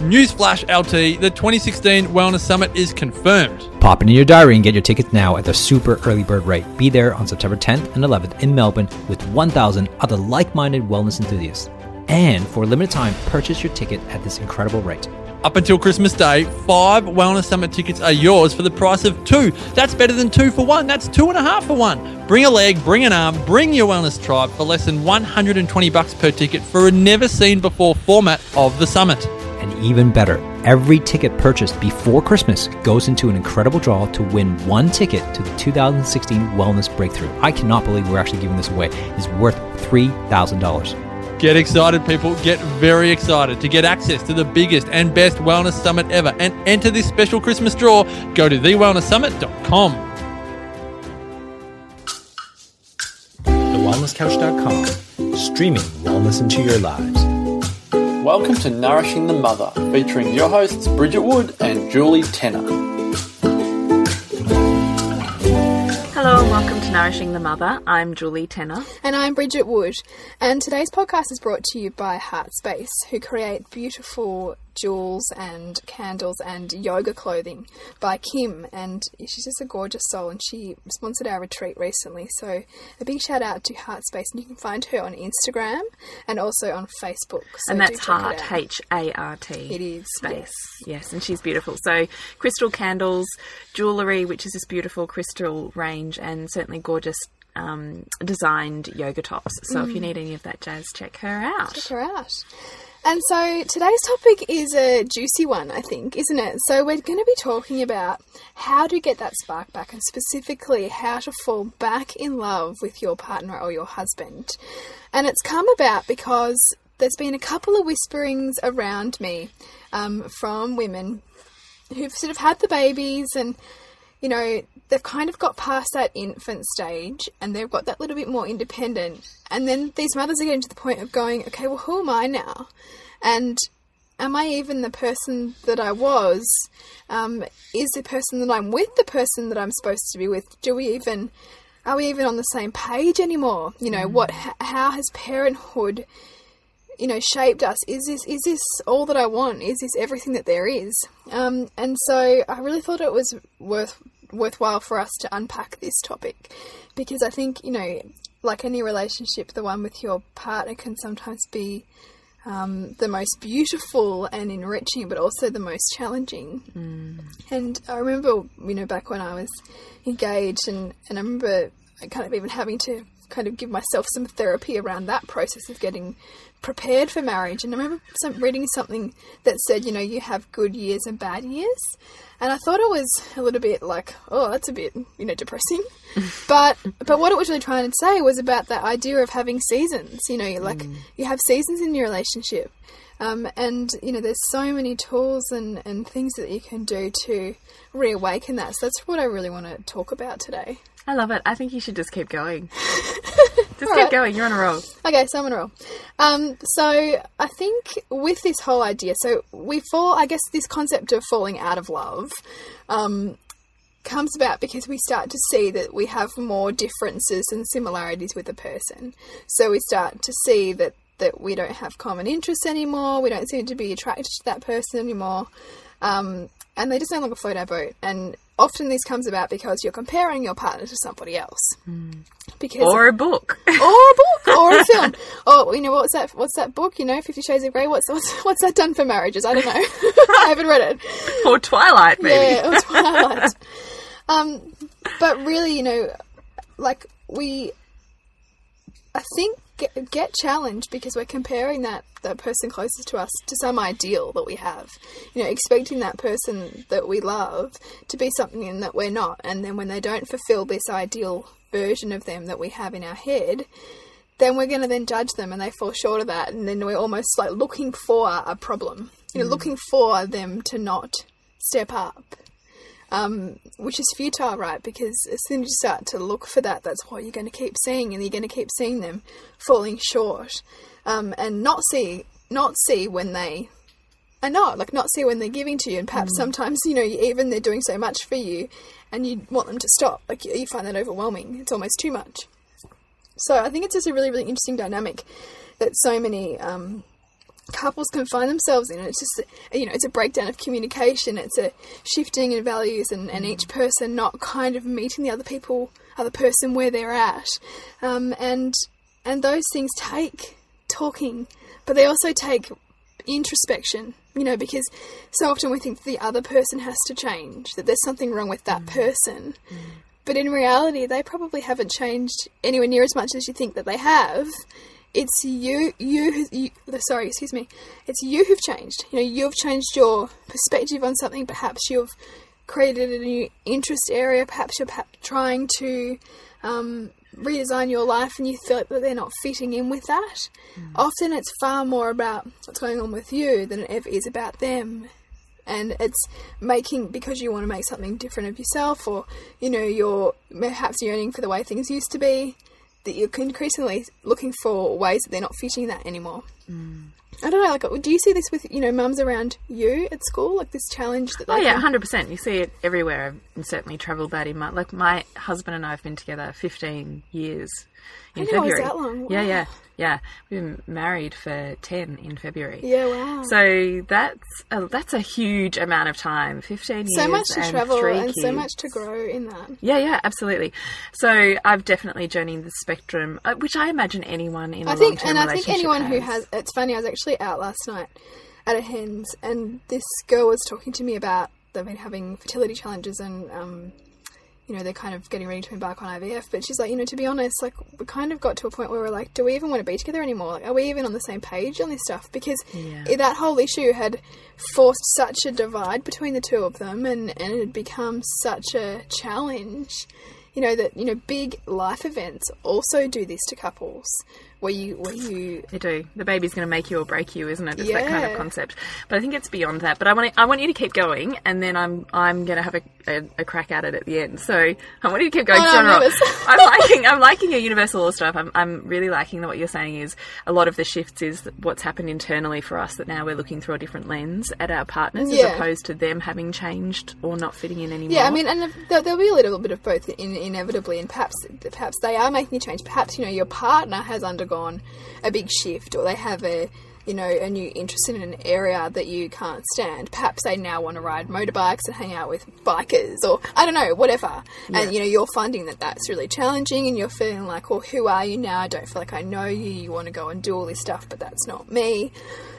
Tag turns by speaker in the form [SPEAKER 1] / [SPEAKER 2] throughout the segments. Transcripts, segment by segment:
[SPEAKER 1] Newsflash LT, the 2016 Wellness Summit is confirmed.
[SPEAKER 2] Pop it in your diary and get your tickets now at the super early bird rate. Be there on September 10th and 11th in Melbourne with 1,000 other like minded wellness enthusiasts. And for a limited time, purchase your ticket at this incredible rate.
[SPEAKER 1] Up until Christmas Day, five Wellness Summit tickets are yours for the price of two. That's better than two for one. That's two and a half for one. Bring a leg, bring an arm, bring your wellness tribe for less than 120 bucks per ticket for a never seen before format of the summit.
[SPEAKER 2] And even better, every ticket purchased before Christmas goes into an incredible draw to win one ticket to the 2016 Wellness Breakthrough. I cannot believe we're actually giving this away. It's worth $3,000.
[SPEAKER 1] Get excited, people. Get very excited to get access to the biggest and best wellness summit ever and enter this special Christmas draw. Go to thewellnesssummit.com.
[SPEAKER 2] TheWellnessCouch.com, streaming wellness into your lives.
[SPEAKER 3] Welcome to Nourishing the Mother, featuring your hosts Bridget Wood and Julie Tenner.
[SPEAKER 4] Hello and welcome Nourishing the Mother. I'm Julie Tenner.
[SPEAKER 5] And I'm Bridget Wood. And today's podcast is brought to you by Hart Space, who create beautiful jewels and candles and yoga clothing by Kim. And she's just a gorgeous soul, and she sponsored our retreat recently. So a big shout out to Hart Space, and you can find her on Instagram and also on Facebook. So
[SPEAKER 4] and that's
[SPEAKER 5] Hart.
[SPEAKER 4] H A R T.
[SPEAKER 5] It is,
[SPEAKER 4] Space. Yes. and she's beautiful. So, crystal candles, jewellery, which is this beautiful crystal range, and certainly gorgeous. Um, designed yoga tops. So if you need any of that jazz, check her out.
[SPEAKER 5] Mm. Check her out. And so today's topic is a juicy one, I think, isn't it? So we're going to be talking about how to get that spark back and specifically how to fall back in love with your partner or your husband. And it's come about because there's been a couple of whisperings around me um, from women who've sort of had the babies and you know, they've kind of got past that infant stage and they've got that little bit more independent. And then these mothers are getting to the point of going, okay, well, who am I now? And am I even the person that I was? Um, is the person that I'm with the person that I'm supposed to be with? Do we even, are we even on the same page anymore? You know, what, how has parenthood you know shaped us is this is this all that i want is this everything that there is um, and so i really thought it was worth worthwhile for us to unpack this topic. Because i think you know like any relationship the one with your partner can sometimes be um, the most beautiful and enriching but also the most challenging. And i remember you know back when i was engaged and, and i remember kind of even having to kind of give myself some therapy around that process of getting prepared for marriage. And I remember some, reading something that said, you know, you have good years and bad years. And I thought it was a little bit like, oh, that's a bit, you know, depressing. but but what it was really trying to say was about that idea of having seasons. You know, you like you have seasons in your relationship. Um, and you know, there's so many tools and, and things that you can do to reawaken that. So that's what I really want to talk about today.
[SPEAKER 4] I love it. I think you should just keep going. just keep
[SPEAKER 5] Alright.
[SPEAKER 4] going. You're on a roll.
[SPEAKER 5] Okay, so I'm on a roll. Um, so I think with this whole idea, so we fall. I guess this concept of falling out of love um, comes about because we start to see that we have more differences and similarities with a person. So we start to see that that we don't have common interests anymore. We don't seem to be attracted to that person anymore, um, and they just no longer float our boat. And often this comes about because you're comparing your partner to somebody else. Because
[SPEAKER 4] Or a book.
[SPEAKER 5] or a book or a film. Oh, you know what's that? What's that book? You know, Fifty Shades of Grey. What's what's, what's that done for marriages? I don't know. I haven't read it.
[SPEAKER 4] or Twilight, maybe.
[SPEAKER 5] Yeah, or Twilight. um, but really, you know, like we, I think get, get challenged because we're comparing that that person closest to us to some ideal that we have. You know, expecting that person that we love to be something that we're not, and then when they don't fulfill this ideal version of them that we have in our head, then we're going to then judge them and they fall short of that. And then we're almost like looking for a problem. You know mm. looking for them to not step up um, which is futile right? Because as soon as you start to look for that that's what you're going to keep seeing and you're going to keep seeing them falling short. Um, and not see not see when they are not like not see when they're giving to you. And perhaps sometimes you know even they're doing so much for you and you want them to stop. Like you, you find that overwhelming. It's almost too much. So I think it's just a really, really interesting dynamic that so many um, couples can find themselves in. It's just, you know, it's a breakdown of communication. It's a shifting in values, and, and each person not kind of meeting the other people, other person where they're at, um, and and those things take talking, but they also take introspection. You know, because so often we think the other person has to change, that there's something wrong with that person. But in reality, they probably haven't changed anywhere near as much as you think that they have. It's you, you, who- you, sorry, excuse me. It's you who've changed. You know, you've changed your perspective on something. Perhaps you've created a new interest area. Perhaps you're trying to um, redesign your life and you feel that they're not fitting in with that. Often it's far more about what's going on with you than it ever is about them and it's making because you want to make something different of yourself or you know you're perhaps yearning for the way things used to be that you're increasingly looking for ways that they're not fitting that anymore i don't know like do you see this with you know mums around you at school like this challenge that
[SPEAKER 4] Oh yeah, hundred percent. You see it everywhere, and certainly travelled that in my like my husband and I have been together fifteen years in
[SPEAKER 5] I know
[SPEAKER 4] February.
[SPEAKER 5] that long.
[SPEAKER 4] Yeah,
[SPEAKER 5] Wow.
[SPEAKER 4] yeah, yeah. We've been married for ten in February.
[SPEAKER 5] yeah wow
[SPEAKER 4] So that's a, that's a huge amount of time. Fifteen years.
[SPEAKER 5] so much to
[SPEAKER 4] and
[SPEAKER 5] travel and so much to grow in that
[SPEAKER 4] Yeah, yeah, absolutely. So I've definitely journeyed the spectrum, uh, which I imagine anyone in a
[SPEAKER 5] I think,
[SPEAKER 4] long-term
[SPEAKER 5] and I think anyone who has. It's funny. I was actually out last night at a hens, and this girl was talking to me about they've been having fertility challenges, and um, you know they're kind of getting ready to embark on IVF. But she's like, you know, to be honest, like we kind of got to a point where we're like, do we even want to be together anymore? Like, are we even on the same page on this stuff? Because
[SPEAKER 4] Yeah.
[SPEAKER 5] that whole issue had forced such a divide between the two of them, and and it had become such a challenge you know that you know big life events also do this to couples where you where you
[SPEAKER 4] They do. The baby's going to make you or break you, isn't it? It's that kind of concept. But I think it's beyond that. But I want to, I want you to keep going, and then I'm I'm going to have a, a, a crack at it at the end. So I want you to keep going.
[SPEAKER 5] Oh, no, I'm
[SPEAKER 4] I'm, liking I'm liking your universal law stuff. I'm I'm really liking that what you're saying is a lot of the shifts is what's happened internally for us that now we're looking through a different lens at our partners
[SPEAKER 5] Yeah.
[SPEAKER 4] as opposed to them having changed or not fitting in anymore.
[SPEAKER 5] yeah i mean and there, there'll be a little bit of both in, inevitably and perhaps perhaps they are making a change perhaps you know your partner has undergone a big shift or they have a you know a new interest in an area that you can't stand. Perhaps they now want to ride motorbikes and hang out with bikers or i don't know whatever. And you know you're finding that that's really challenging and you're feeling like well who are you now? I don't feel like i know you. You want to go and do all this stuff but that's not me.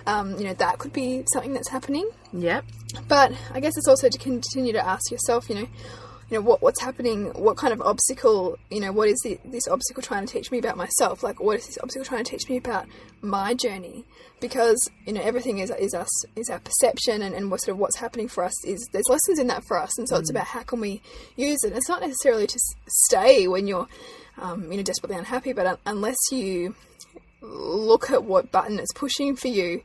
[SPEAKER 5] Um, you know that could be something that's happening.
[SPEAKER 4] Yep.
[SPEAKER 5] but I guess it's also to continue to ask yourself, you know, you know what what's happening, what kind of obstacle, you know, what is the, this obstacle trying to teach me about myself? Like, what is this obstacle trying to teach me about my journey? Because you know, everything is is us is our perception, and, and what sort of what's happening for us is there's lessons in that for us, and so it's about how can we use it. It's not necessarily to stay when you're, um, you know, desperately unhappy, but un- unless you look at what button it's pushing for you,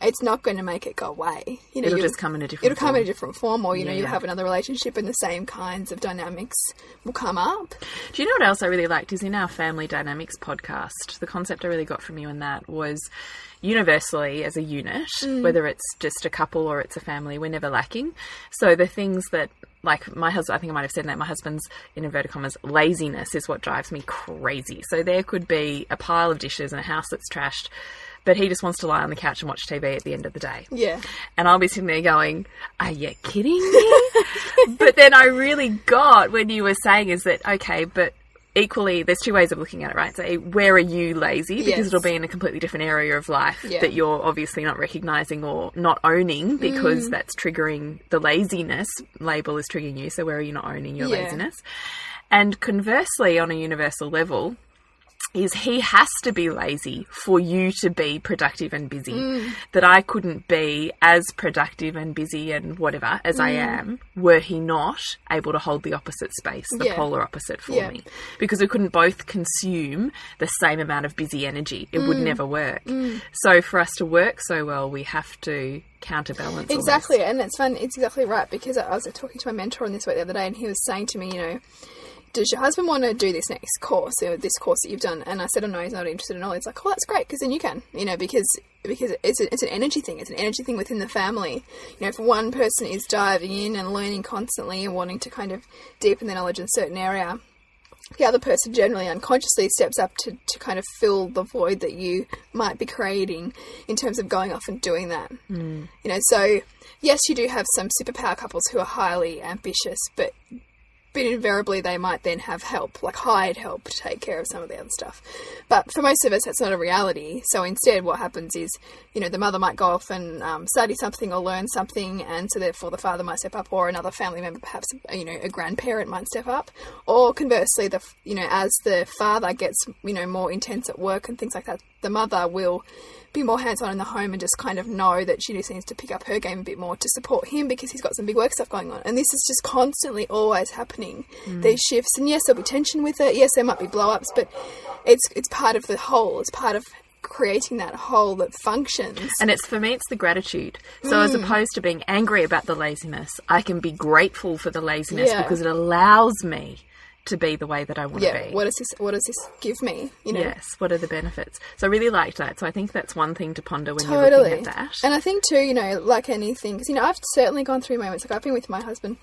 [SPEAKER 5] it's not going to make it go away. You know,
[SPEAKER 4] It'll just come in a different
[SPEAKER 5] It'll come in a
[SPEAKER 4] form.
[SPEAKER 5] different form, or you know,
[SPEAKER 4] Yeah,
[SPEAKER 5] you'll have another relationship, and the same kinds of dynamics will come up.
[SPEAKER 4] Do you know what else I really liked is in our family dynamics podcast, the concept I really got from you in that was universally as a unit, mm. whether it's just a couple or it's a family, we're never lacking. So the things that like my husband, I think I might have said that my husband's in inverted commas laziness is what drives me crazy. So there could be a pile of dishes and a house that's trashed, but he just wants to lie on the couch and watch TV at the end of the day.
[SPEAKER 5] Yeah,
[SPEAKER 4] And I'll be sitting there going, Are you kidding me? but then I really got when you were saying is that, okay, but equally, there's two ways of looking at it, right? So, where are you lazy? Because
[SPEAKER 5] Yes.
[SPEAKER 4] it'll be in a completely different area of life
[SPEAKER 5] Yeah.
[SPEAKER 4] that you're obviously not recognizing or not owning because
[SPEAKER 5] Mm.
[SPEAKER 4] that's triggering the laziness label is triggering you. So, where are you not owning your
[SPEAKER 5] Yeah.
[SPEAKER 4] laziness? And conversely, on a universal level, is he has to be lazy for you to be productive and busy.
[SPEAKER 5] Mm.
[SPEAKER 4] That I couldn't be as productive and busy and whatever as I
[SPEAKER 5] Mm.
[SPEAKER 4] am were he not able to hold the opposite space, the
[SPEAKER 5] Yeah.
[SPEAKER 4] polar opposite for
[SPEAKER 5] Yeah.
[SPEAKER 4] me. Because we couldn't both consume the same amount of busy energy. It
[SPEAKER 5] Mm.
[SPEAKER 4] would never work. So for us to work so well, we have to counterbalance. almost.
[SPEAKER 5] exactly. And it's fun. It's exactly right because I was talking to my mentor on this week the other day, and he was saying to me, you know. Does your husband want to do this next course or this course that you've done? And I said, oh no, he's not interested at all. It's like, oh, that's great because then you can, you know, because because it's a, it's an energy thing. It's an energy thing within the family. You know, if one person is diving in and learning constantly and wanting to kind of deepen their knowledge in a certain area, the other person generally unconsciously steps up to, to kind of fill the void that you might be creating in terms of going off and doing that. Mm. You know, so yes, you do have some superpower couples who are highly ambitious, but but invariably they might then have help, like hired help to take care of some of the other stuff. But for most of us, that's not a reality. So instead, what happens is, you know, the mother might go off and um, study something or learn something, and so therefore the father might step up, or another family member, perhaps you know, a grandparent might step up, or conversely, the you know, as the father gets you know more intense at work and things like that, the mother will be more hands on in the home and just kind of know that she just needs to pick up her game a bit more to support him because he's got some big work stuff going on. And this is just constantly always happening, mm. these shifts. And yes, there'll be tension with it. Yes, there might be blow ups, but it's it's part of the whole. It's part of creating that whole that functions.
[SPEAKER 4] And it's for me, it's the gratitude. So mm. as opposed to being angry about the laziness, I can be grateful for the laziness yeah. because it allows me to be the way that I want
[SPEAKER 5] yeah,
[SPEAKER 4] to be.
[SPEAKER 5] What does this what does this give me? You know?
[SPEAKER 4] Yes, what are the benefits? So I really liked that. So I think that's one thing to ponder when
[SPEAKER 5] totally.
[SPEAKER 4] you're looking at that.
[SPEAKER 5] And I think too, you know, like anything, because you know, I've certainly gone through moments. Like I've been with my husband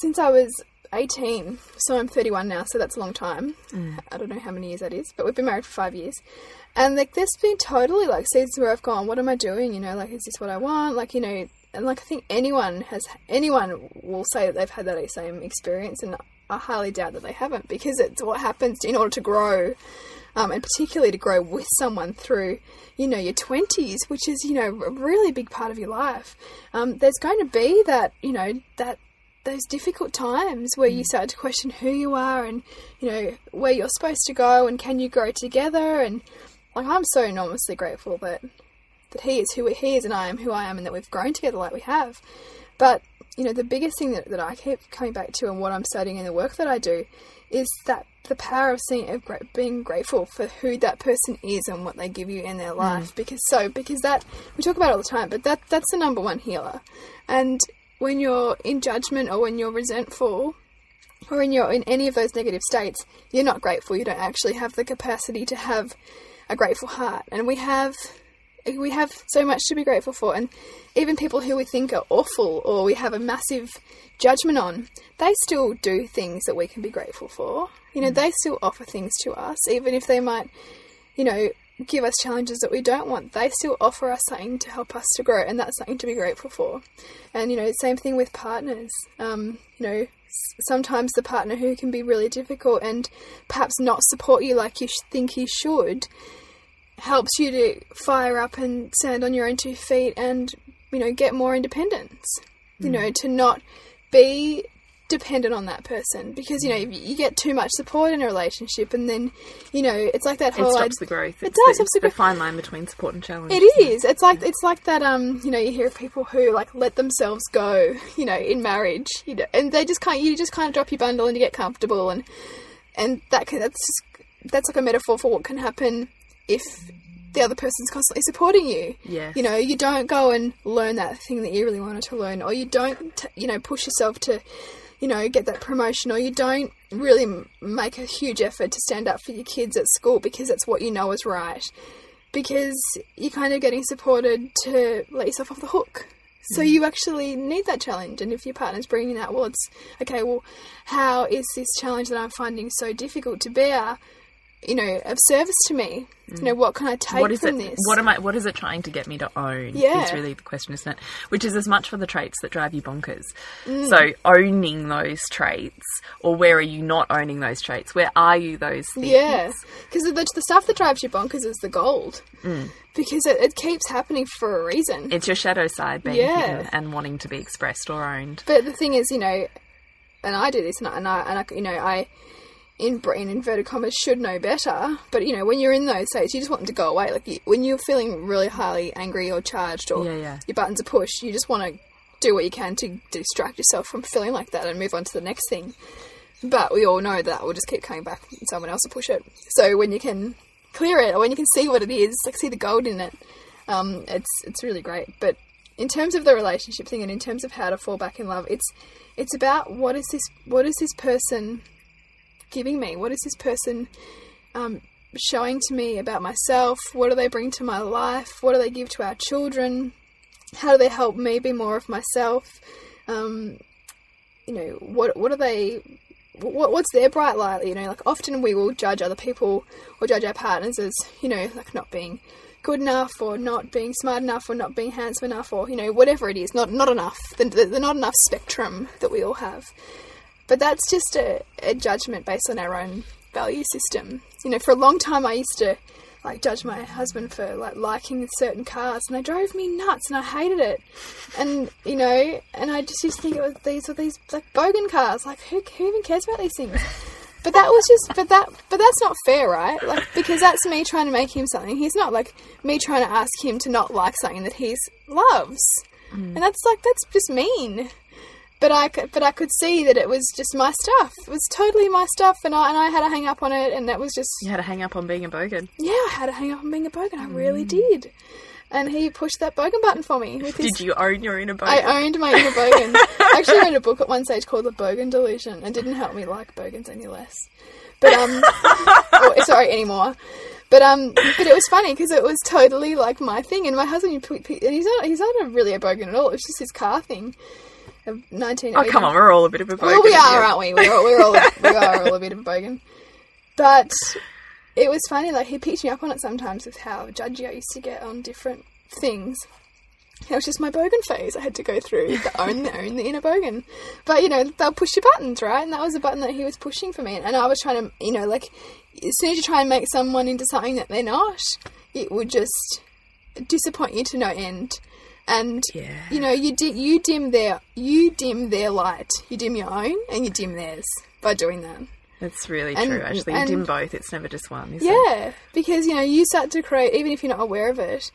[SPEAKER 5] since I was 18, so I'm 31 now, so that's a long time. Mm. I don't know how many years that is, but we've been married for five years. And like, there's been totally like seasons where I've gone, what am I doing? You know, like, is this what I want? Like, you know, and like I think anyone has anyone will say that they've had that same experience, and I highly doubt that they haven't because it's what happens in order to grow, um, and particularly to grow with someone through, you know, your twenties, which is you know a really big part of your life. Um, there's going to be that you know that those difficult times where you mm. start to question who you are and you know where you're supposed to go and can you grow together and like I'm so enormously grateful that that he is who he is and I am who I am and that we've grown together like we have. But you know, the biggest thing that, that I keep coming back to and what I'm studying in the work that I do is that the power of seeing of being grateful for who that person is and what they give you in their life. Mm. Because so because that we talk about all the time, but that that's the number one healer. And when you're in judgment or when you're resentful or when you're in any of those negative states, you're not grateful. You don't actually have the capacity to have a grateful heart. And we have we have so much to be grateful for. And even people who we think are awful or we have a massive judgment on, they still do things that we can be grateful for. You know, mm. they still offer things to us, even if they might, you know, give us challenges that we don't want. They still offer us something to help us to grow, and that's something to be grateful for. And, you know, same thing with partners. Um, you know, sometimes the partner who can be really difficult and perhaps not support you like you think he should helps you to fire up and stand on your own two feet and you know get more independence. Mm. you know to not be dependent on that person because you know you get too much support in a relationship and then you know it's like that whole
[SPEAKER 4] it stops the growth.
[SPEAKER 5] It does
[SPEAKER 4] the, it's the fine line between support and challenge
[SPEAKER 5] it is. It's like it's like that um you know you hear of people who like let themselves go you know in marriage you know and they just can't you just kind of drop your bundle and you get comfortable and and that can, that's just that's like a metaphor for what can happen if the other person's constantly supporting you.
[SPEAKER 4] Yeah.
[SPEAKER 5] You know, you don't go and learn that thing that you really wanted to learn, or you don't, you know, push yourself to, you know, get that promotion, or you don't really make a huge effort to stand up for your kids at school because it's what you know is right. Because you're kind of getting supported to let yourself off the hook. So mm. you actually need that challenge, and if your partner's bringing that, well, it's okay. Well, how is this challenge that I'm finding so difficult to bear? You know, of service to me. Mm. You know, what can I take
[SPEAKER 4] what is
[SPEAKER 5] from
[SPEAKER 4] it,
[SPEAKER 5] this?
[SPEAKER 4] What am I? What is it trying to get me to own?
[SPEAKER 5] Yeah,
[SPEAKER 4] is really the question, isn't it? Which is as much for the traits that drive you bonkers. Mm. So owning those traits, or where are you not owning those traits? Where are you those things?
[SPEAKER 5] Yeah, because the, the stuff that drives you bonkers is the gold.
[SPEAKER 4] Mm.
[SPEAKER 5] Because it, it, keeps happening for a reason.
[SPEAKER 4] It's your shadow side being yeah. and wanting to be expressed or owned.
[SPEAKER 5] But the thing is, you know, and I do this, and I, and I, and I you know, I in brain inverted commas should know better. But you know, when you're in those states, you just want them to go away. Like you, when you're feeling really highly angry or charged, or
[SPEAKER 4] yeah, yeah.
[SPEAKER 5] your buttons are pushed, you just want to do what you can to distract yourself from feeling like that and move on to the next thing. But we all know that will just keep coming back, and someone else will push it. So when you can clear it, or when you can see what it is, like see the gold in it, um, it's it's really great. But in terms of the relationship thing, and in terms of how to fall back in love, it's it's about what is this what is this person giving me? What is this person um, showing to me about myself? What do they bring to my life? What do they give to our children? How do they help me be more of myself? Um, you know, what what are they what, what's their bright light? You know, like often we will judge other people or judge our partners as you know, like not being good enough or not being smart enough or not being handsome enough or you know whatever it is, not not enough. The, the, the not enough spectrum that we all have. But that's just a, a judgment based on our own value system. You know, for a long time I used to like judge my husband for like liking certain cars and they drove me nuts and I hated it. And you know, and I just used to think it was these were these like bogan cars. Like who, who even cares about these things? But that was just but that but that's not fair, right? Like because that's me trying to make him something. He's not like me trying to ask him to not like something that he loves. Mm. And that's like that's just mean but I could, but I could see that it was just my stuff. It was totally my stuff, and I and I had to hang up on it, and that was just
[SPEAKER 4] You had to hang up on being a bogan.
[SPEAKER 5] yeah, I had to hang up on being a bogan. I really did. And he pushed that bogan button for me his.
[SPEAKER 4] Did you own your inner bogan?
[SPEAKER 5] I owned my inner bogan. I actually read a book at one stage called The Bogan Delusion, and didn't help me like bogans any less. But um, or, sorry, anymore. But um, but it was funny because it was totally like my thing, and my husband, and he's not he's not a really a bogan at all. It was just his car thing. Of nineteen.
[SPEAKER 4] oh, come on, we're all a bit of a bogan.
[SPEAKER 5] Well, we are, aren't we? We're all, we're all, we are all a bit of a bogan. But it was funny, like, he picked me up on it sometimes with how judgy I used to get on different things. It was just my bogan phase I had to go through, the own, the, own the inner bogan. But, you know, they'll push your buttons, right? And that was a button that he was pushing for me. And I was trying to, you know, like, as soon as you try and make someone into something that they're not, it would just disappoint you to no end. And
[SPEAKER 4] Yeah.
[SPEAKER 5] you know, you di- you dim their you dim their light. You dim your own and you dim theirs by doing that.
[SPEAKER 4] That's really
[SPEAKER 5] And-
[SPEAKER 4] true, actually. you dim both, it's never just one, is it?
[SPEAKER 5] Yeah, because you know you start to create, even if you're not aware of it,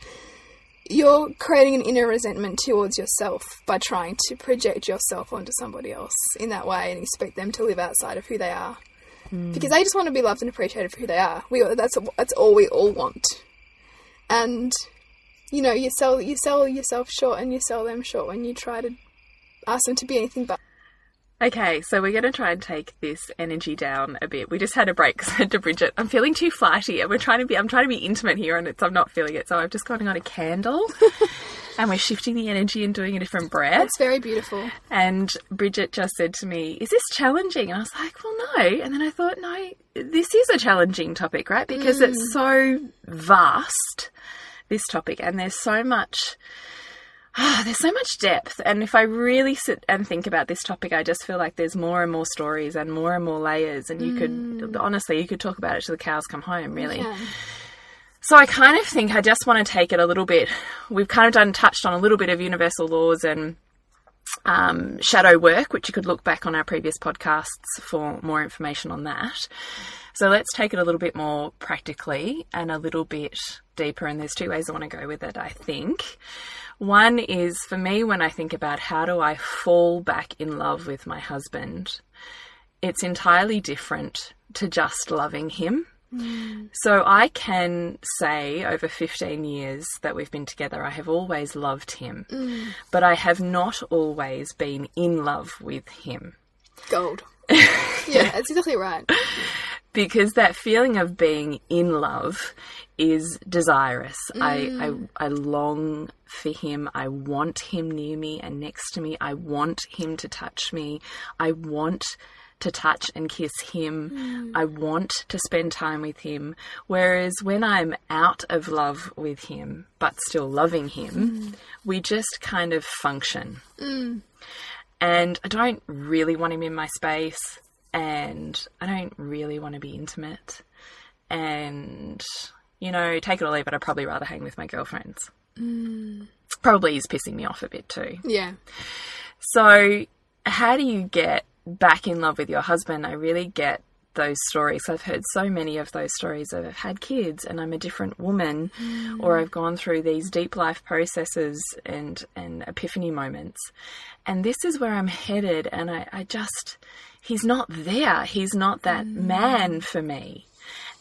[SPEAKER 5] you're creating an inner resentment towards yourself by trying to project yourself onto somebody else in that way and expect them to live outside of who they are. Hmm. Because they just want to be loved and appreciated for who they are. We that's that's all we all want. And you know, you sell you sell yourself short and you sell them short when you try to ask them to be anything but.
[SPEAKER 4] Okay, so we're going to try and take this energy down a bit. We just had a break 'cause I said to Bridget, I'm feeling too flighty and we're trying to be, I'm trying to be intimate here and it's, I'm not feeling it. So I've just gone on a candle and we're shifting the energy and doing a different breath.
[SPEAKER 5] It's very beautiful.
[SPEAKER 4] And Bridget just said to me, Is this challenging? And I was like, Well, no. And then I thought, No, this is a challenging topic, right? Because it's mm. so vast, this topic, and there's so much. Ah, there's so much depth, and if I really sit and think about this topic, I just feel like there's more and more stories and more and more layers, and you could honestly, you could talk about it till the cows come home, really.
[SPEAKER 5] Yeah.
[SPEAKER 4] So I kind of think I just want to take it a little bit. We've kind of done touched on a little bit of universal laws and um, shadow work, which you could look back on our previous podcasts for more information on that. So let's take it a little bit more practically and a little bit deeper. And there's two ways I want to go with it, I think. One is for me, when I think about how do I fall back in love with my husband, it's entirely different to just loving him. Mm. So I can say over 15 years that we've been together, I have always loved him, mm. but I have not always been in love with him.
[SPEAKER 5] Gold. yeah, that's exactly right.
[SPEAKER 4] Because that feeling of being in love is desirous. I, mm. I I long for him. I want him near me and next to me. I want him to touch me. I want to touch and kiss him. Mm. I want to spend time with him. Whereas when I'm out of love with him but still loving him, mm. we just kind of function. And I don't really want him in my space and I don't really want to be intimate. And, you know, take it or leave it, I'd probably rather hang with my girlfriends. Mm. Probably is pissing me off a bit too.
[SPEAKER 5] Yeah.
[SPEAKER 4] So, how do you get back in love with your husband? I really get those stories. I've heard so many of those stories of I've had kids and I'm a different woman, or mm. I've gone through these deep life processes and, and epiphany moments. And this is where I'm headed, and I, I just, he's not there. He's not that mm. man for me.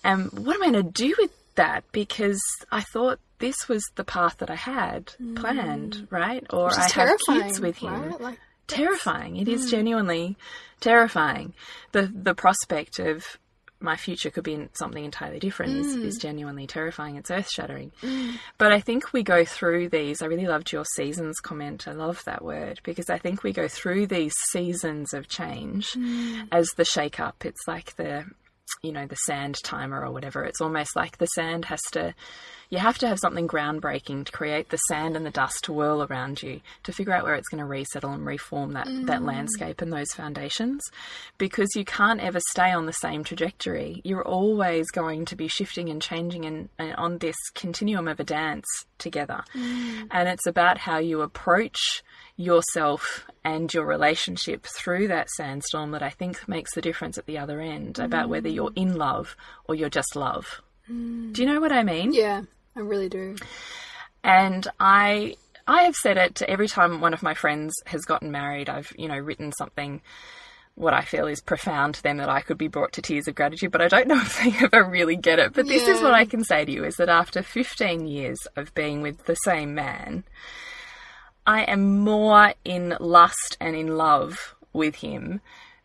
[SPEAKER 4] And what am I going to do with that? Because I thought this was the path that I had planned, mm. right? Or I have
[SPEAKER 5] terrifying.
[SPEAKER 4] kids with him
[SPEAKER 5] Right? Like,
[SPEAKER 4] terrifying. It is hmm. genuinely terrifying. The the prospect of my future could be something entirely different is, is hmm. genuinely terrifying. It's earth shattering. Hmm. But I think we go through these. I really loved your seasons comment. I love that word because I think we go through these seasons of change as the shake up. It's like the you know the sand timer or whatever it's almost like the sand has to you have to have something groundbreaking to create the sand and the dust to whirl around you to figure out where it's going to resettle and reform that that mm. landscape and those foundations. Because you can't ever stay on the same trajectory. You're always going to be shifting and changing and, and on this continuum of a dance together. Mm. And it's about how you approach yourself and your relationship through that sandstorm that I think makes the difference at the other end about mm. whether you're in love or you're just love. Do you know what I mean?
[SPEAKER 5] Yeah, I really do.
[SPEAKER 4] And I I have said it every time one of my friends has gotten married, I've, you know, written something what I feel is profound to them that I could be brought to tears of gratitude, but I don't know if they ever really get it. But this is what I can say to you is that after 15 years of being with the same man, I am more in lust and in love with him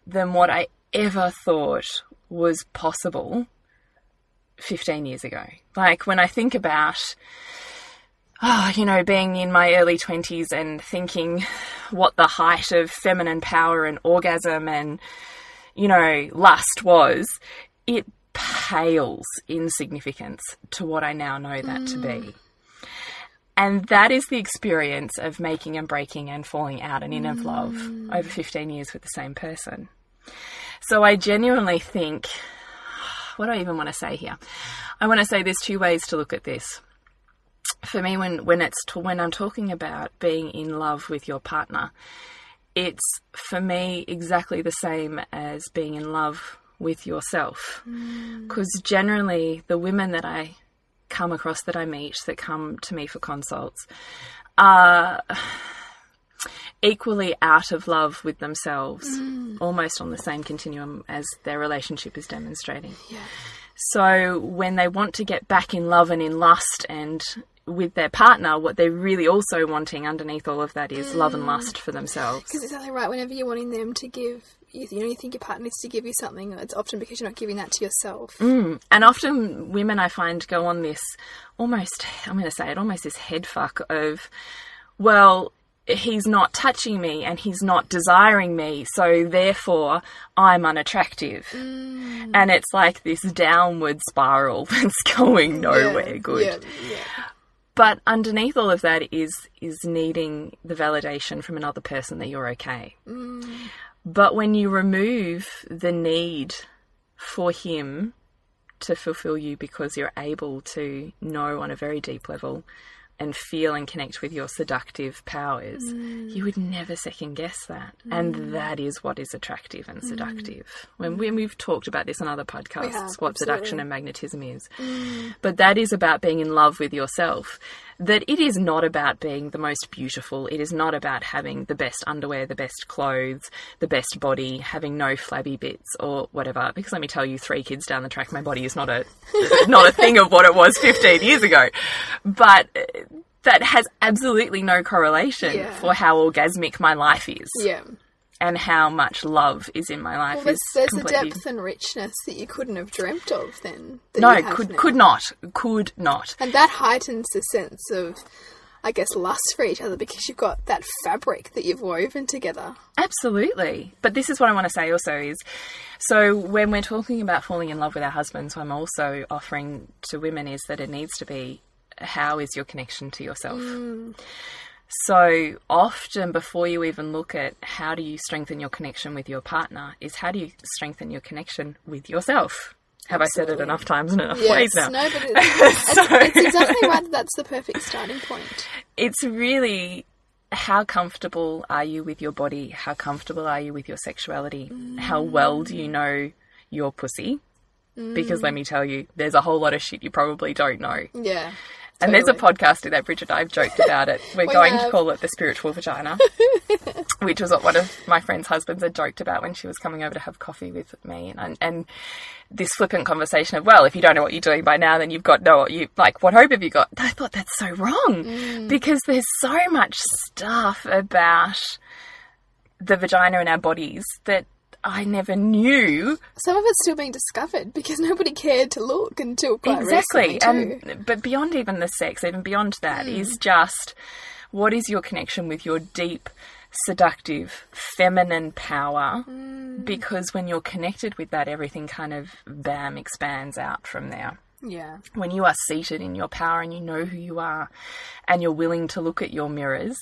[SPEAKER 4] than what I ever thought was possible 15 years ago. Like when I think about, oh, you know, being in my early 20s and thinking what the height of feminine power and orgasm and, you know, lust was, it pales in significance to what I now know that to be. Mm. And that is the experience of making and breaking and falling out and in of love mm. over 15 years with the same person. So I genuinely think, what do I even want to say here? I want to say there's two ways to look at this. For me, when, when it's when I'm talking about being in love with your partner, it's for me exactly the same as being in love with yourself. Mm. Because generally, the women that I come across that I meet that come to me for consults are equally out of love with themselves, mm. almost on the same continuum as their relationship is demonstrating. So when they want to get back in love and in lust and with their partner, what they're really also wanting underneath all of that is love and mm. lust for themselves.
[SPEAKER 5] Because it's exactly right. Whenever you're wanting them to give, you, you know, you think your partner needs to give you something, it's often because you're not giving that to yourself. Mm.
[SPEAKER 4] And often women I find go on this almost, I'm going to say it, almost this head fuck of, well, he's not touching me and he's not desiring me, so therefore I'm unattractive. Mm. And it's like this downward spiral that's going nowhere
[SPEAKER 5] Yeah,
[SPEAKER 4] good.
[SPEAKER 5] Yeah, yeah.
[SPEAKER 4] But underneath all of that is is needing the validation from another person that you're okay. Mm. But when you remove the need for him to fulfill you because you're able to know on a very deep level and feel and connect with your seductive powers, you would mm. never second guess that. And mm. that is what is attractive and mm. seductive. When, when we've talked about this on other podcasts,
[SPEAKER 5] have,
[SPEAKER 4] what seduction and magnetism is. But that is about being in love with yourself. That it is not about being the most beautiful. It is not about having the best underwear, the best clothes, the best body, having no flabby bits or whatever. Because let me tell you, three kids down the track, my body is not a not a thing of what it was 15 years ago. But uh, that has absolutely no correlation
[SPEAKER 5] Yeah.
[SPEAKER 4] for how orgasmic my life is
[SPEAKER 5] Yeah.
[SPEAKER 4] And how much love is in my life.
[SPEAKER 5] Well, there's,
[SPEAKER 4] is
[SPEAKER 5] there's a depth and richness that you couldn't have dreamt of then.
[SPEAKER 4] No, could
[SPEAKER 5] now.
[SPEAKER 4] could not, could not.
[SPEAKER 5] And that heightens the sense of, I guess, lust for each other because you've got that fabric that you've woven together.
[SPEAKER 4] Absolutely. But this is what I want to say also is so when we're talking about falling in love with our husbands, what I'm also offering to women is that it needs to be how is your connection to yourself? Mm. So often before you even look at how do you strengthen your connection with your partner is how do you strengthen your connection with yourself? Have I said it enough times in enough
[SPEAKER 5] Yes,
[SPEAKER 4] ways now?
[SPEAKER 5] no, but it, it's, it's exactly why that's the perfect starting point.
[SPEAKER 4] it's really how comfortable are you with your body? How comfortable are you with your sexuality? How well do you know your pussy? Because let mm. me tell you, there's a whole lot of shit you probably don't know.
[SPEAKER 5] Yeah.
[SPEAKER 4] And there's a podcast in that Bridget and I've joked about it. We're
[SPEAKER 5] We
[SPEAKER 4] going to call it the spiritual vagina, which was what one of my friend's husbands had joked about when she was coming over to have coffee with me. And, and this flippant conversation of, well, if you don't know what you're doing by now, then you've got no, you like, what hope have you got? I thought that's so wrong
[SPEAKER 5] Mm.
[SPEAKER 4] because there's so much stuff about the vagina in our bodies that I never knew.
[SPEAKER 5] Some of it's still being discovered because nobody cared to look until quite
[SPEAKER 4] exactly
[SPEAKER 5] recently too.
[SPEAKER 4] and but beyond even the sex even beyond that hmm. is just what is your connection with your deep seductive feminine power? Hmm. Because when you're connected with that everything kind of bam expands out from there.
[SPEAKER 5] Yeah.
[SPEAKER 4] when you are seated in your power and you know who you are and you're willing to look at your mirrors,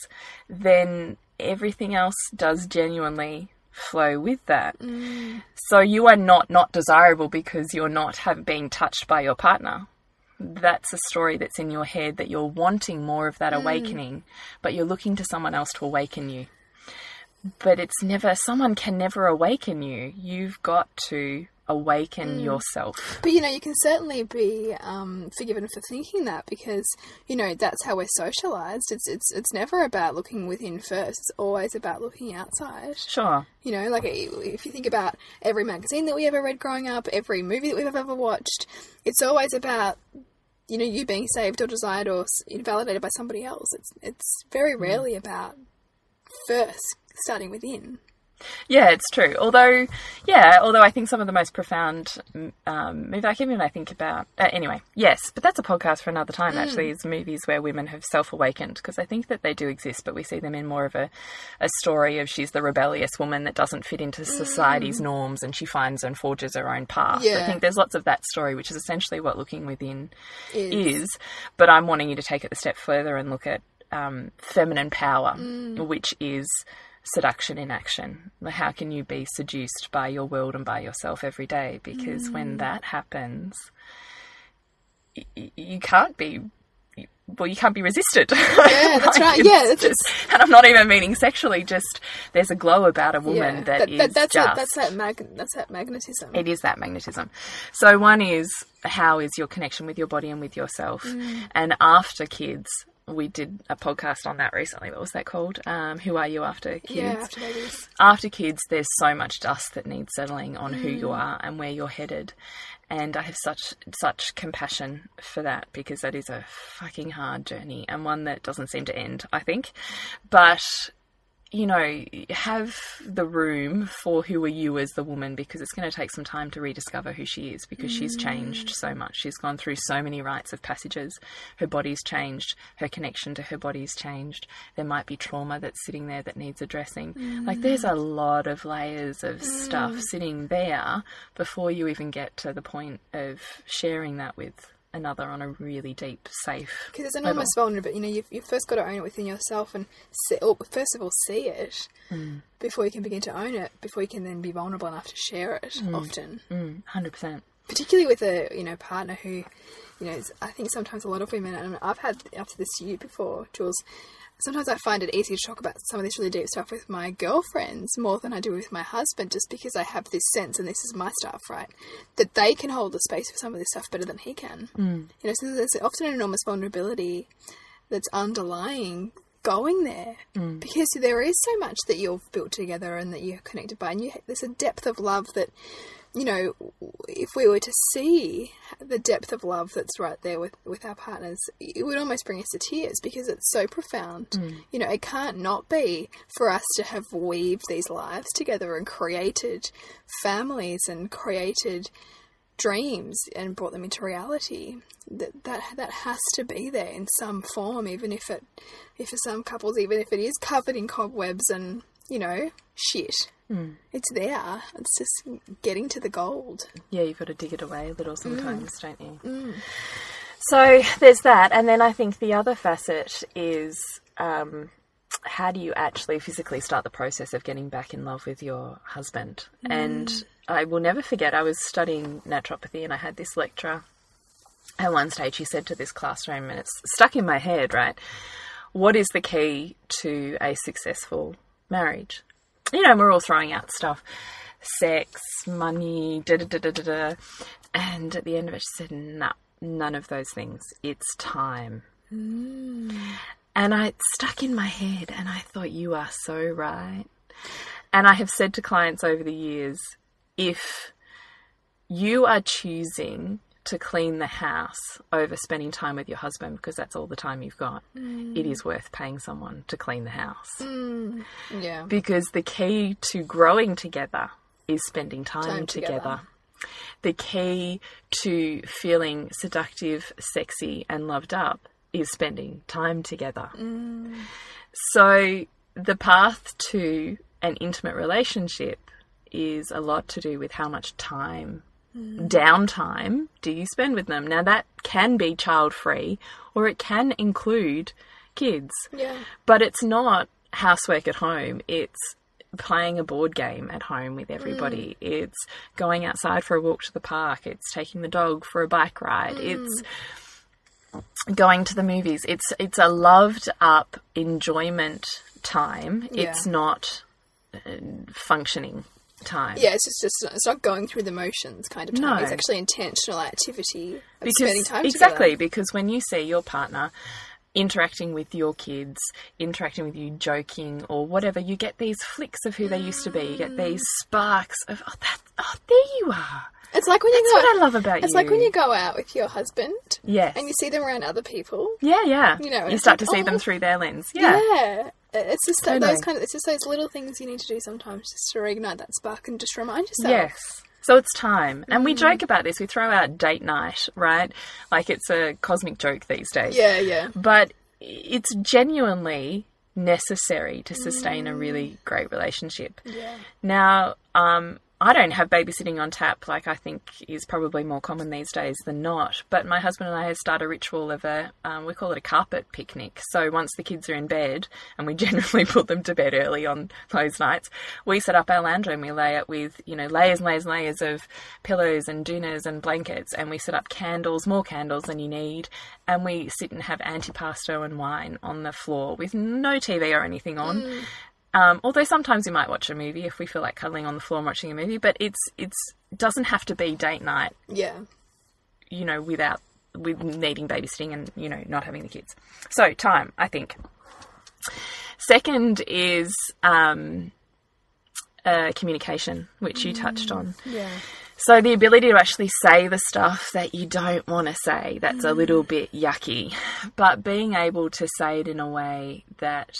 [SPEAKER 4] then everything else does genuinely flow with that. Mm. So you are not not desirable because you're not have being touched by your partner. That's a story that's in your head that you're wanting more of that mm. awakening, but you're looking to someone else to awaken you. But it's never someone can never awaken you. You've got to awaken yourself.
[SPEAKER 5] But you know, you can certainly be um, forgiven for thinking that because you know that's how we're socialized. It's it's it's never about looking within first. It's always about looking outside.
[SPEAKER 4] Sure.
[SPEAKER 5] You know, like if you think about every magazine that we ever read growing up, every movie that we've ever watched, it's always about you know you being saved or desired or s- validated by somebody else. It's it's very rarely about first starting within.
[SPEAKER 4] Yeah, it's true. Although, yeah, although I think some of the most profound um, movie, like even I think about, uh, anyway, yes, but that's a podcast for another time. Actually, is movies where women have self-awakened because I think that they do exist, but we see them in more of a, a story of she's the rebellious woman that doesn't fit into society's norms and she finds and forges her own path. I think there's lots of that story, which is essentially what looking within
[SPEAKER 5] Is.
[SPEAKER 4] is. But I'm wanting you to take it a step further and look at um, feminine power, which is seduction in action. How can you be seduced by your world and by yourself every day? Because when that happens, y- you can't be. Well, you can't be resisted.
[SPEAKER 5] Yeah, that's right. Yeah, that's
[SPEAKER 4] just- and I'm not even meaning sexually. Just there's a glow about a woman
[SPEAKER 5] yeah,
[SPEAKER 4] that is
[SPEAKER 5] that's
[SPEAKER 4] just.
[SPEAKER 5] that, that's that mag- that's that magnetism.
[SPEAKER 4] It is that magnetism. So one is how is your connection with your body and with yourself,
[SPEAKER 5] Mm.
[SPEAKER 4] and after kids. We did a podcast on that recently. What was that called? Um, Who are you after kids?
[SPEAKER 5] yeah, after babies.
[SPEAKER 4] after kids, there's so much dust that needs settling on who
[SPEAKER 5] Mm.
[SPEAKER 4] you are and where you're headed. And I have such such compassion for that because that is a fucking hard journey and one that doesn't seem to end, I think. But you know, have the room for who are you as the woman because it's going to take some time to rediscover who she is because she's mm. changed so much. She's gone through so many rites of passages. Her body's changed. Her connection to her body's changed. There might be trauma that's sitting there that needs addressing. Like, there's a mm. lot of layers of stuff mm. sitting there before you even get to the point of sharing that with another on a really deep, safe.
[SPEAKER 5] Because it's enormous vulnerability. You know, you've, you've first got to own it within yourself and see, or first of all see it
[SPEAKER 4] Mm.
[SPEAKER 5] before you can begin to own it. Before you can then be vulnerable enough to share it. Often,
[SPEAKER 4] Mm, 100%.
[SPEAKER 5] particularly with a you know partner who, you know, I think sometimes a lot of women, and I've had after this year before, Jules. Sometimes I find it easy to talk about some of this really deep stuff with my girlfriends more than I do with my husband, just because I have this sense, and this is my stuff, right? That they can hold the space for some of this stuff better than he can. Hmm. You know, so there's often an enormous vulnerability that's underlying going there hmm. because there is so much that you've built together and that you're connected by and you, there's a depth of love that you know if we were to see the depth of love that's right there with with our partners it would almost bring us to tears because it's so profound. Mm. You know it can't not be for us to have weaved these lives together and created families and created dreams and brought them into reality. That that that has to be there in some form even if it if for some couples even if it is covered in cobwebs and you know shit Mm. it's there it's just getting to the gold
[SPEAKER 4] Yeah, you've got to dig it away a little sometimes, mm. don't you? Mm. So there's that, and then I think the other facet is um, how do you actually physically start the process of getting back in love with your husband? And I will never forget, I was studying naturopathy, and I had this lecturer. At one stage, he said to this classroom, and it's stuck in my head, right? What is the key to a successful marriage? You know, we're all throwing out stuff sex, money, da da da da da da. And at the end of it, she said, nah, none of those things. It's time. Mm. And I stuck in my head, and I thought, you are so right. And I have said to clients over the years if you are choosing to clean the house over spending time with your husband because that's all the time you've got, mm. it is worth paying someone to clean the house mm.
[SPEAKER 5] yeah
[SPEAKER 4] because the key to growing together is spending time,
[SPEAKER 5] Time
[SPEAKER 4] together.
[SPEAKER 5] together.
[SPEAKER 4] The key to feeling seductive, sexy, and loved up is spending time together. Mm. So, the path to an intimate relationship is a lot to do with how much time, Mm. downtime, do you spend with them. Now, that can be child free or it can include kids,
[SPEAKER 5] Yeah.
[SPEAKER 4] but it's not housework at home. It's playing a board game at home with everybody. Mm. It's going outside for a walk to the park. It's taking the dog for a bike ride. It's mm. going to the movies. It's it's a loved up enjoyment time. It's not uh, functioning time.
[SPEAKER 5] Yeah, it's just, just it's not going through the motions kind of time.
[SPEAKER 4] No.
[SPEAKER 5] It's actually intentional activity of
[SPEAKER 4] because
[SPEAKER 5] spending time
[SPEAKER 4] exactly
[SPEAKER 5] together.
[SPEAKER 4] because when you see your partner interacting with your kids interacting with you joking or whatever you get these flicks of who they used to be you get these mm. sparks of oh that oh there you are
[SPEAKER 5] It's like when you
[SPEAKER 4] that's
[SPEAKER 5] go.
[SPEAKER 4] what I love about
[SPEAKER 5] it's
[SPEAKER 4] you
[SPEAKER 5] like when you go out with your husband
[SPEAKER 4] yes
[SPEAKER 5] and you see them around other people.
[SPEAKER 4] yeah yeah
[SPEAKER 5] you know,
[SPEAKER 4] you
[SPEAKER 5] it's
[SPEAKER 4] start
[SPEAKER 5] like,
[SPEAKER 4] to see them
[SPEAKER 5] oh,
[SPEAKER 4] through their lens yeah
[SPEAKER 5] Yeah. It's just that,
[SPEAKER 4] Totally.
[SPEAKER 5] those kind of it's just those little things you need to do sometimes just to reignite that spark and just remind yourself.
[SPEAKER 4] Yes. So it's time. And
[SPEAKER 5] Mm.
[SPEAKER 4] we joke about this. We throw out date night, right? Like it's a cosmic joke these days.
[SPEAKER 5] Yeah, yeah.
[SPEAKER 4] But it's genuinely necessary to sustain a really great relationship.
[SPEAKER 5] Yeah.
[SPEAKER 4] Now, um, I don't have babysitting on tap, like I think is probably more common these days than not. But my husband and I started a ritual of a, um, we call it a carpet picnic. So once the kids are in bed, and we generally put them to bed early on those nights, we set up our lounge and we lay it with, you know, layers and layers and layers of pillows and doonas and blankets. And we set up candles, more candles than you need. And we sit and have antipasto and wine on the floor with no TV or anything on. Um, although sometimes we might watch a movie if we feel like cuddling on the floor and watching a movie, but it's it's doesn't have to be date night,
[SPEAKER 5] Yeah.
[SPEAKER 4] you know, without with needing babysitting and you know not having the kids. So time, I think. Second is um, uh, communication, which you touched on.
[SPEAKER 5] Yeah.
[SPEAKER 4] So the ability to actually say the stuff that you don't want to say, that's a little bit yucky, but being able to say it in a way that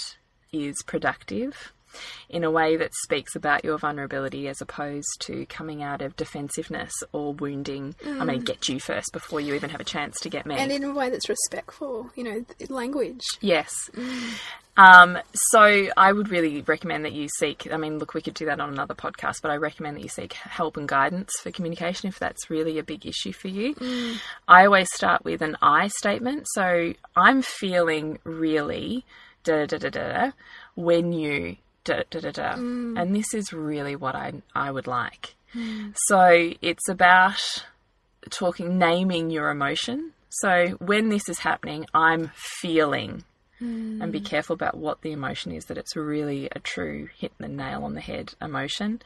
[SPEAKER 4] is productive, in a way that speaks about your vulnerability as opposed to coming out of defensiveness or wounding. I'm going to get you first before you even have a chance to get me.
[SPEAKER 5] And in a way that's respectful, you know, language.
[SPEAKER 4] Yes. Mm. Um, so I would really recommend that you seek. I mean, look, we could do that on another podcast, but I recommend that you seek help and guidance for communication if that's really a big issue for you. Mm. I always start with an I statement. So I'm feeling really da da da da da when you da da da da, mm. and this is really what I I would like. Mm. So it's about talking, naming your emotion. So when this is happening, I'm feeling, mm. and be careful about what the emotion is, that it's really a true hit the nail on the head emotion.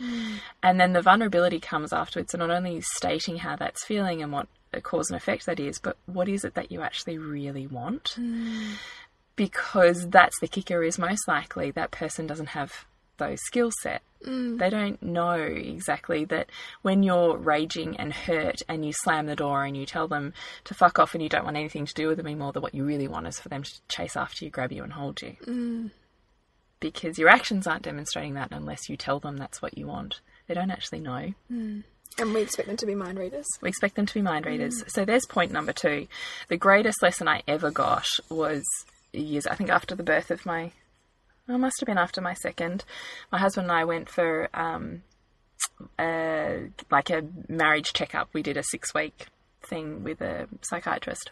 [SPEAKER 4] And then the vulnerability comes afterwards. So not only stating how that's feeling and what a cause and effect that is, but what is it that you actually really want? Because that's the kicker is most likely that person doesn't have those skill set. Mm. They don't know exactly that when you're raging and hurt and you slam the door and you tell them to fuck off and you don't want anything to do with them anymore, that what you really want is for them to chase after you, grab you, and hold you. Mm. Because your actions aren't demonstrating that unless you tell them that's what you want. They don't actually know. Mm.
[SPEAKER 5] And we expect them to be mind readers.
[SPEAKER 4] We expect them to be mind readers. So there's point number two. The greatest lesson I ever got was years, I think, after the birth of my. It must have been after my second. My husband and I went for um, a, like a marriage checkup. We did a six week thing with a psychiatrist.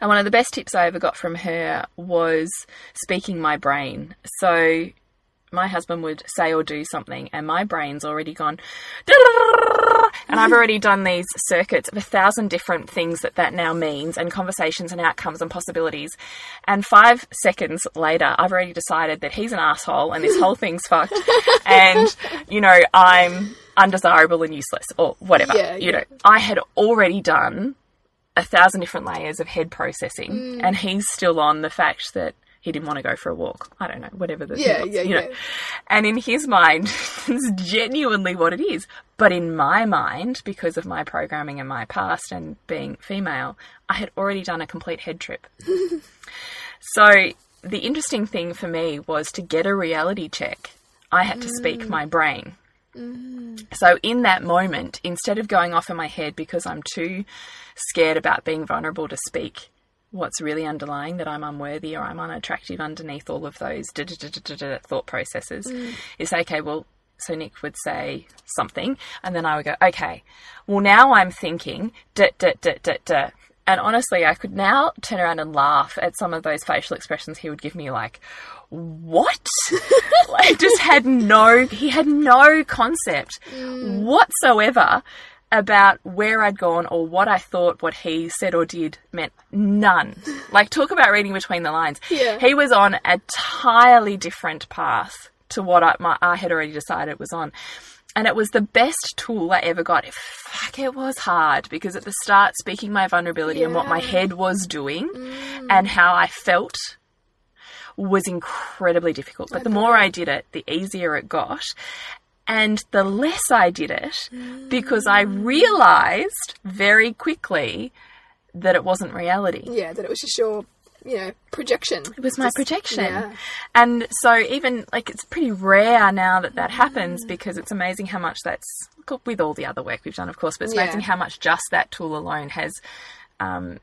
[SPEAKER 4] And one of the best tips I ever got from her was speaking my brain. So my husband would say or do something, and my brain's already gone. And I've already done these circuits of a thousand different things that that now means, and conversations and outcomes and possibilities. And five seconds later, I've already decided that he's an asshole and this whole thing's fucked. And, you know, I'm undesirable and useless or whatever.
[SPEAKER 5] Yeah,
[SPEAKER 4] you
[SPEAKER 5] yeah.
[SPEAKER 4] know, I had already done a thousand different layers of head processing, mm. and he's still on the fact that he didn't want to go for a walk. I don't know, whatever the
[SPEAKER 5] Yeah,
[SPEAKER 4] thing was,
[SPEAKER 5] yeah,
[SPEAKER 4] you know.
[SPEAKER 5] yeah.
[SPEAKER 4] And in his mind, it's genuinely what it is. But in my mind, because of my programming and my past and being female, I had already done a complete head trip. so the interesting thing for me was to get a reality check. I had to speak my mm. brain. Mm-hmm. So in that moment, instead of going off in my head because I'm too scared about being vulnerable to speak what's really underlying that I'm unworthy or I'm unattractive underneath all of those da- da- da- thought processes, mm. is say, okay, well, so Nick would say something, and then I would go, okay, well now I'm thinking da da da da da. And honestly, I could now turn around and laugh at some of those facial expressions he would give me, like, what? like, just had no, he had no concept mm. whatsoever about where I'd gone or what I thought what he said or did meant none. Like, talk about reading between the lines.
[SPEAKER 5] Yeah.
[SPEAKER 4] He was on a entirely different path to what I, my, I had already decided it was on. And it was the best tool I ever got. Fuck, it was hard because at the start, speaking my vulnerability and what my head was doing and how I felt was incredibly difficult. But the more I did it, the easier it got. And the less I did it, because I realized very quickly that it wasn't reality.
[SPEAKER 5] Yeah, that it was just your, you know, projection.
[SPEAKER 4] It was my projection.
[SPEAKER 5] yeah.
[SPEAKER 4] And so even like it's pretty rare now that that happens because it's amazing how much that's with all the other work we've done, of course, but it's
[SPEAKER 5] Yeah.
[SPEAKER 4] amazing how much just that tool alone has, um,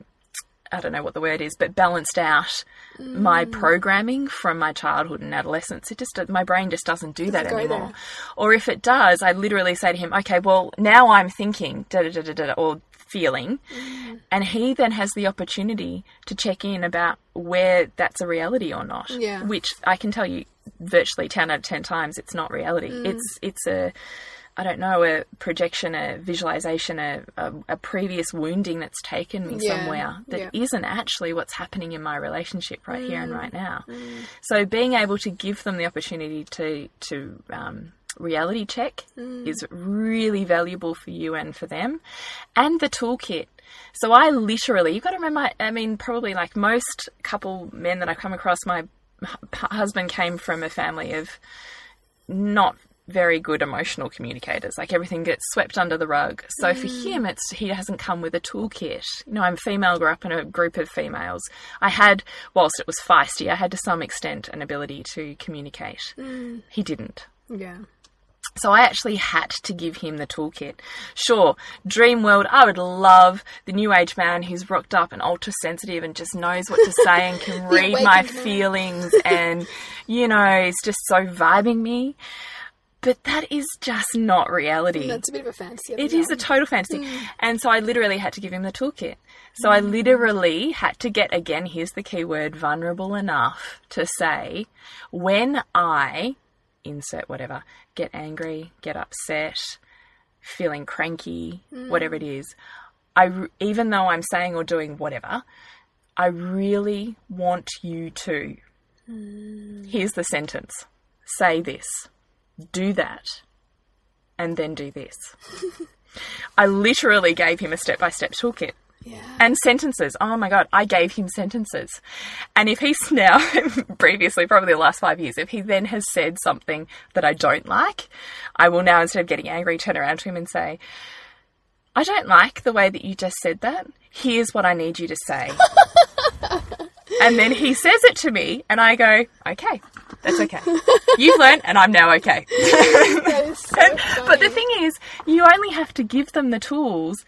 [SPEAKER 4] I don't know what the word is, but balanced out my
[SPEAKER 5] Mm.
[SPEAKER 4] programming from my childhood and adolescence. It just my brain just doesn't do that anymore.
[SPEAKER 5] there.
[SPEAKER 4] Or if it does, I literally say to him, "Okay, well now I'm thinking da da da da da," or feeling,
[SPEAKER 5] Mm.
[SPEAKER 4] and he then has the opportunity to check in about where that's a reality or not.
[SPEAKER 5] Yeah.
[SPEAKER 4] Which I can tell you, virtually ten out of ten times, it's not reality.
[SPEAKER 5] Mm.
[SPEAKER 4] It's it's a I don't know, a projection, a visualization, a, a, a previous wounding that's taken me
[SPEAKER 5] Yeah,
[SPEAKER 4] somewhere that
[SPEAKER 5] yeah.
[SPEAKER 4] not actually what's happening in my relationship right here and mm, right now. Mm. So being able to give them the opportunity to to um, reality check mm. is really valuable for you and for them, and the toolkit. So I literally, you've got to remember, I mean, probably like most couple men that I've come across, my husband came from a family of not very good emotional communicators. Like everything gets swept under the rug. So for him, it's he hasn't come with a toolkit. You know, I'm female, grew up in a group of females. I had, whilst it was feisty, I had to some extent an ability to communicate. He didn't.
[SPEAKER 5] Yeah.
[SPEAKER 4] So I actually had to give him the toolkit. Sure, dream world, I would love the new age man who's rocked up and ultra sensitive and just knows what to say and can read my feelings and, you know, is just so vibing me. But that is just not reality.
[SPEAKER 5] That's a bit of a fantasy.
[SPEAKER 4] It is a total fantasy. Hmm. And so I literally had to give him the toolkit. So I hmm. literally had to get, again, here's the key word, vulnerable enough to say, when I insert whatever, get angry, get upset, feeling cranky, hmm. whatever it is, I, even though I'm saying or doing whatever, I really want you to. Here's the sentence say this, do that, and then do this. I literally gave him a step by step toolkit
[SPEAKER 5] Yeah.
[SPEAKER 4] and sentences. Oh my god, I gave him sentences. And if he's now, previously, probably the last five years, if he then has said something that I don't like, I will now, instead of getting angry, turn around to him and say, I don't like the way that you just said that. Here's what I need you to say. and then he says it to me, and I go, okay, that's okay. You've learned, and I'm now okay.
[SPEAKER 5] So
[SPEAKER 4] And- but the thing is, you only have to give them the tools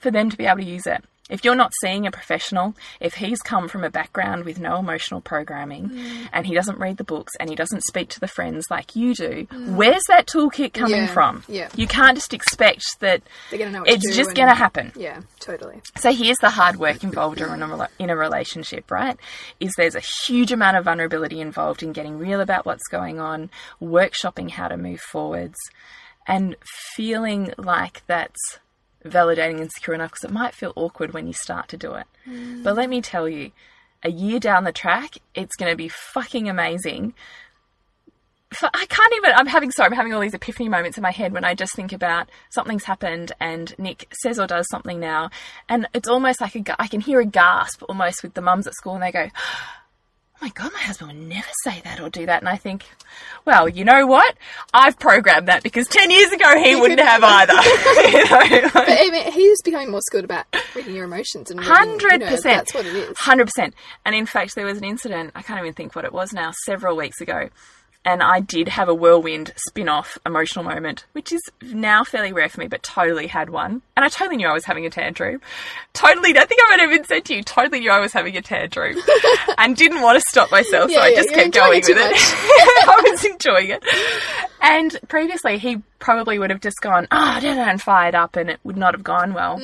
[SPEAKER 4] for them to be able to use it. If you're not seeing a professional, if he's come from a background with no emotional programming mm. and he doesn't read the books and he doesn't speak to the friends like you do, mm. where's that toolkit coming
[SPEAKER 5] Yeah,
[SPEAKER 4] from?
[SPEAKER 5] yeah.
[SPEAKER 4] You can't just expect that
[SPEAKER 5] They're gonna know what
[SPEAKER 4] it's just going to happen.
[SPEAKER 5] Yeah, totally.
[SPEAKER 4] So here's the hard work involved in a, in a relationship, right? Is there's a huge amount of vulnerability involved in getting real about what's going on, workshopping how to move forwards, and feeling like that's validating and secure enough because it might feel awkward when you start to do it. Mm. But let me tell you, a year down the track, it's going to be fucking amazing. For, I can't even. I'm having sorry. I'm having all these epiphany moments in my head when I just think about something's happened and Nick says or does something now, and it's almost like a, I can hear a gasp almost with the mums at school, and they go, "Oh my god, my husband would never say that or do that." And I think, well, you know what? I've programmed that because ten years ago he wouldn't have either. You know,
[SPEAKER 5] But I mean, he's becoming more skilled about reading your emotions and reading, you
[SPEAKER 4] Hundred
[SPEAKER 5] know,
[SPEAKER 4] percent.
[SPEAKER 5] That's what it is.
[SPEAKER 4] Hundred percent. And in fact, there was an incident. I can't even think what it was now. Several weeks ago, and I did have a whirlwind spin off emotional moment, which is now fairly rare for me, but totally had one. And I totally knew I was having a tantrum. Totally, I think I might have even said to you, totally knew I was having a tantrum and didn't want to stop myself, so I
[SPEAKER 5] yeah,
[SPEAKER 4] just kept going with
[SPEAKER 5] it.
[SPEAKER 4] I was enjoying it. And previously, he probably would have just gone, oh, da, da, and fired up, and it would not have gone well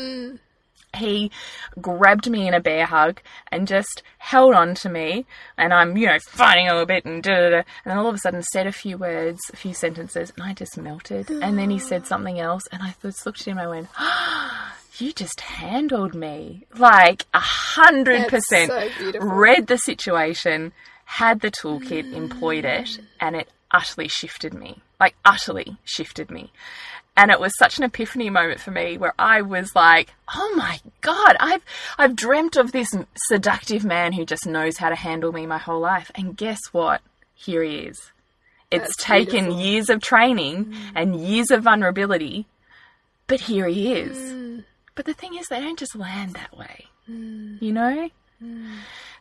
[SPEAKER 4] he grabbed me in a bear hug and just held on to me and I'm, you know, fighting a little bit and da da da and then all of a sudden said a few words, a few sentences and I just melted. And then he said something else and I just looked at him and I went, "Ah, you just handled me. Like a hundred percent
[SPEAKER 5] so beautiful.
[SPEAKER 4] read the situation, had the toolkit, employed it, and it utterly shifted me. Like utterly shifted me. And it was such an epiphany moment for me where I was like, "Oh my god, I've I've dreamt of this seductive man who just knows how to handle me my whole life." And guess what? Here he is. It's
[SPEAKER 5] That's
[SPEAKER 4] taken
[SPEAKER 5] beautiful.
[SPEAKER 4] years of training mm. and years of vulnerability, but here he is. Mm. But the thing is, they don't just land that way. Mm. You know?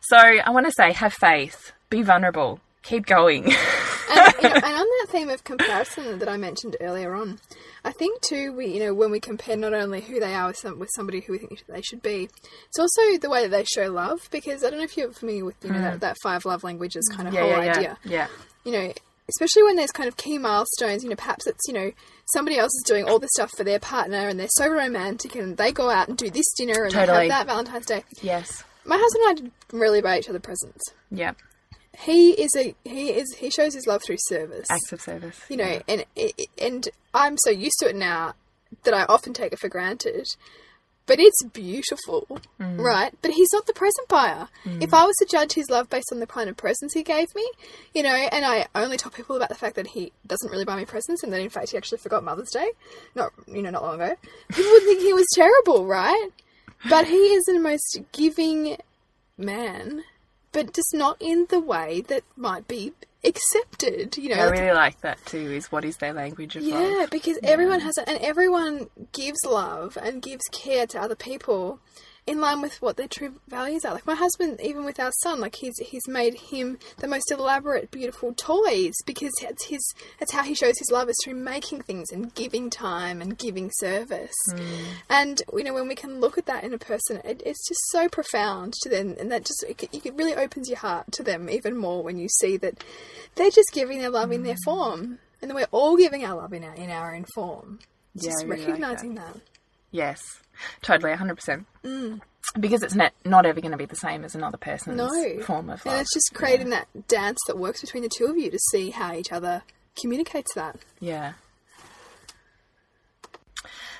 [SPEAKER 4] So I want to say, have faith, be vulnerable, keep going.
[SPEAKER 5] and, you know, and on that theme of comparison that I mentioned earlier on, I think too we you know when we compare not only who they are with some with somebody who we think they should be, it's also the way that they show love. Because I don't know if you're familiar with you know that, mm. that five love languages kind of
[SPEAKER 4] yeah,
[SPEAKER 5] whole
[SPEAKER 4] yeah, yeah,
[SPEAKER 5] idea.
[SPEAKER 4] yeah.
[SPEAKER 5] You know, especially when there's kind of key milestones. You know, perhaps it's you know somebody else is doing all this stuff for their partner and they're so romantic and they go out and do this dinner and
[SPEAKER 4] Totally.
[SPEAKER 5] have that Valentine's Day.
[SPEAKER 4] Yes.
[SPEAKER 5] My husband and I did really buy each other presents.
[SPEAKER 4] Yeah.
[SPEAKER 5] He is a he is he shows his love through service
[SPEAKER 4] Acts of service.
[SPEAKER 5] you know, and and I'm so used to it now that I often take it for granted. But it's beautiful, mm. right? But he's not the present buyer. If mm. I was to judge his love based on the kind of presents he gave me, you know, and I only tell people about the fact that he doesn't really buy me presents, and that in fact he actually forgot Mother's Day, not you know, not long ago, people would think he was terrible, right? But he is the most giving man, but just not in the way that might be accepted. You know,
[SPEAKER 4] I really like that too. Is what is their language of
[SPEAKER 5] yeah,
[SPEAKER 4] love?
[SPEAKER 5] because everyone has it, and everyone gives love and gives care to other people in line with what their true values are. Like my husband, even with our son, like he's he's made him the most elaborate, beautiful toys because it's his. That's how he shows his love is through making things and giving time and giving service. Hmm. And you know when we can look at that in a person, it, it's just so profound to them, and that just it, it really opens your heart to them even more when you see that they're just giving their love in their hmm. form, and then we're all giving our love in our in our own form.
[SPEAKER 4] Yeah,
[SPEAKER 5] just
[SPEAKER 4] really like
[SPEAKER 5] recognizing that.
[SPEAKER 4] Yes, totally, hundred percent. Mm. Because it's not not ever going to be the same as another person's
[SPEAKER 5] No.
[SPEAKER 4] form of love.
[SPEAKER 5] And it's just creating that dance that works between the two of you to see how each other communicates that.
[SPEAKER 4] Yeah.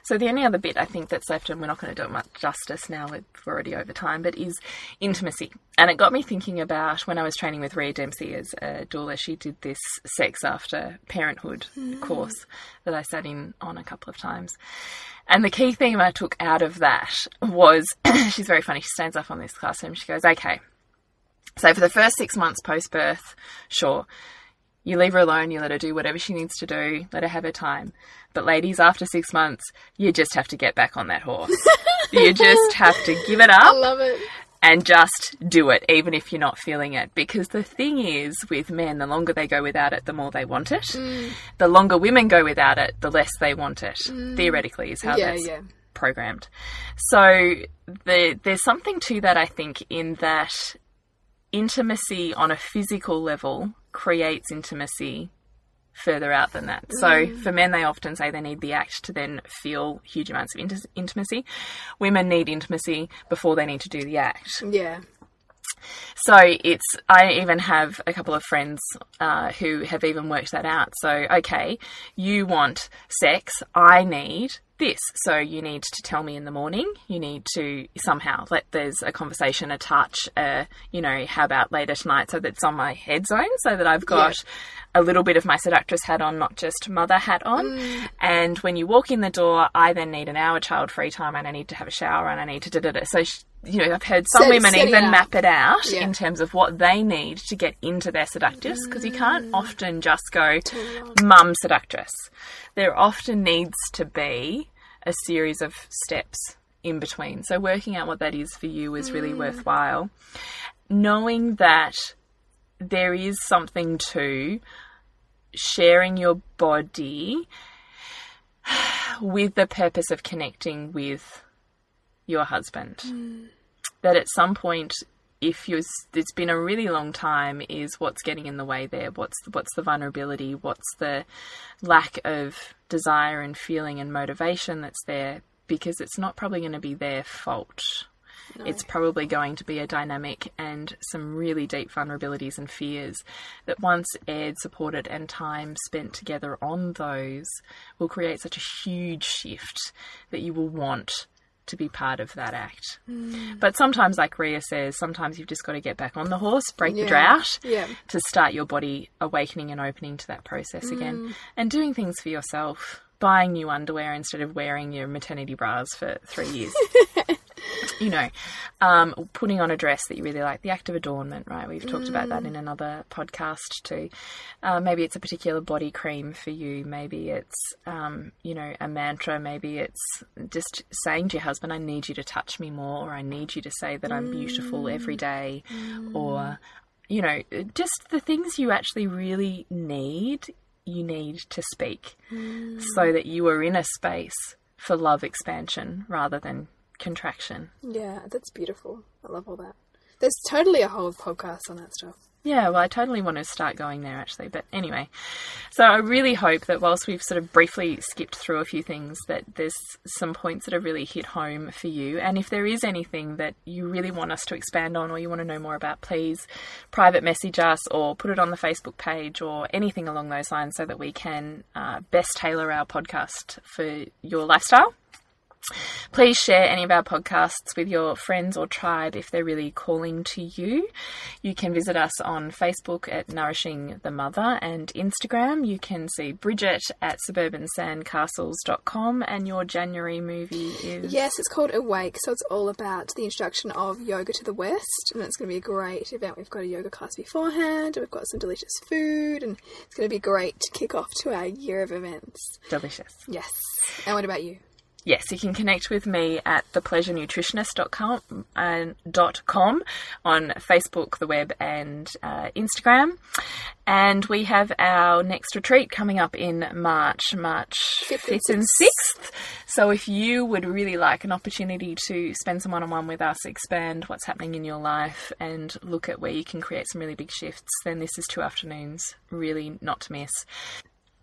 [SPEAKER 4] So the only other bit I think that's left, and we're not going to do it much justice now, we're already over time, but is intimacy. And it got me thinking about when I was training with Rhea Dempsey as a doula, she did this sex after parenthood hmm. course that I sat in on a couple of times. And the key theme I took out of that was, she's very funny, she stands up on this classroom, she goes, okay, so for the first six months post birth, sure, you leave her alone, you let her do whatever she needs to do, let her have her time. But ladies, after six months, you just have to get back on that horse. you just have to give it up.
[SPEAKER 5] I love it.
[SPEAKER 4] and just do it, even if you're not feeling it. Because the thing is, with men, the longer they go without it, the more they want it. Mm. The longer women go without it, the less they want it. Mm. Theoretically, is how
[SPEAKER 5] Yeah,
[SPEAKER 4] that's
[SPEAKER 5] yeah.
[SPEAKER 4] programmed. So the, there's something to that, I think, in that intimacy on a physical level creates intimacy further out than that. So mm. for men, they often say they need the act to then feel huge amounts of inti- intimacy. Women need intimacy before they need to do the act.
[SPEAKER 5] Yeah.
[SPEAKER 4] So it's, I even have a couple of friends uh, who have even worked that out. So, okay, you want sex, I need this. So you need to tell me in the morning. You need to somehow let there's a conversation, a touch, uh, you know, how about later tonight so that it's on my head zone so that I've got a little bit of my seductress hat on, not just mother hat on. And when you walk in the door, I then need an hour child free time and I need to have a shower and I need to da da da. So, sh- you know, I've heard some
[SPEAKER 5] Set-
[SPEAKER 4] women
[SPEAKER 5] set
[SPEAKER 4] even map it out
[SPEAKER 5] Yeah.
[SPEAKER 4] in terms of what they need to get into their seductress because you can't mm. often just go mum seductress. There often needs to be a series of steps in between. So working out what that is for you is really mm. worthwhile. Knowing that there is something to sharing your body with the purpose of connecting with your husband. Mm. That at some point, if you're, it's been a really long time, is what's getting in the way there? What's what's the vulnerability? What's the lack of desire and feeling and motivation that's there? Because it's not probably going to be their fault. It's probably going to be a dynamic and some really deep vulnerabilities and fears that once aired, supported, and time spent together on those will create such a huge shift that you will want to be part of that act. Mm. But sometimes, like Rhea says, sometimes you've just got to get back on the horse, break
[SPEAKER 5] Yeah.
[SPEAKER 4] the drought,
[SPEAKER 5] Yeah.
[SPEAKER 4] to start your body awakening and opening to that process again mm. and doing things for yourself. Buying new underwear instead of wearing your maternity bras for three years. you know, um, putting on a dress that you really like, the act of adornment, right? We've talked about that in another podcast too. Uh, maybe it's a particular body cream for you. Maybe it's, um, you know, a mantra. Maybe it's just saying to your husband, I need you to touch me more, or I need you to say that I'm beautiful every day, or, you know, just the things you actually really need, you need to speak so that you are in a space for love expansion rather than contraction.
[SPEAKER 5] Yeah, that's beautiful. I love all that. There's totally a whole podcast on that stuff.
[SPEAKER 4] Yeah, well, I totally want to start going there actually. But anyway, so I really hope that whilst we've sort of briefly skipped through a few things, that there's some points that have really hit home for you. And if there is anything that you really want us to expand on or you want to know more about, please private message us or put it on the Facebook page or anything along those lines so that we can uh, best tailor our podcast for your lifestyle. Please share any of our podcasts with your friends or tribe if they're really calling to you. You can visit us on Facebook at Nourishing the Mother and Instagram. You can see Bridget at suburbansandcastles.com and your January movie is.
[SPEAKER 5] Yes, it's called Awake, so it's all about the introduction of yoga to the West, and it's going to be a great event. We've got a yoga class beforehand, and we've got some delicious food, and it's going to be great to kick off to our year of events.
[SPEAKER 4] Delicious.
[SPEAKER 5] Yes. And what about you?
[SPEAKER 4] Yes, you can connect with me at thepleasurenutritionist.com and dot com on Facebook, the web, and uh, Instagram. And we have our next retreat coming up in March, March
[SPEAKER 5] Fifth and
[SPEAKER 4] 5th and 6th. So if you would really like an opportunity to spend some one on one with us, expand what's happening in your life, and look at where you can create some really big shifts, then this is two afternoons really not to miss.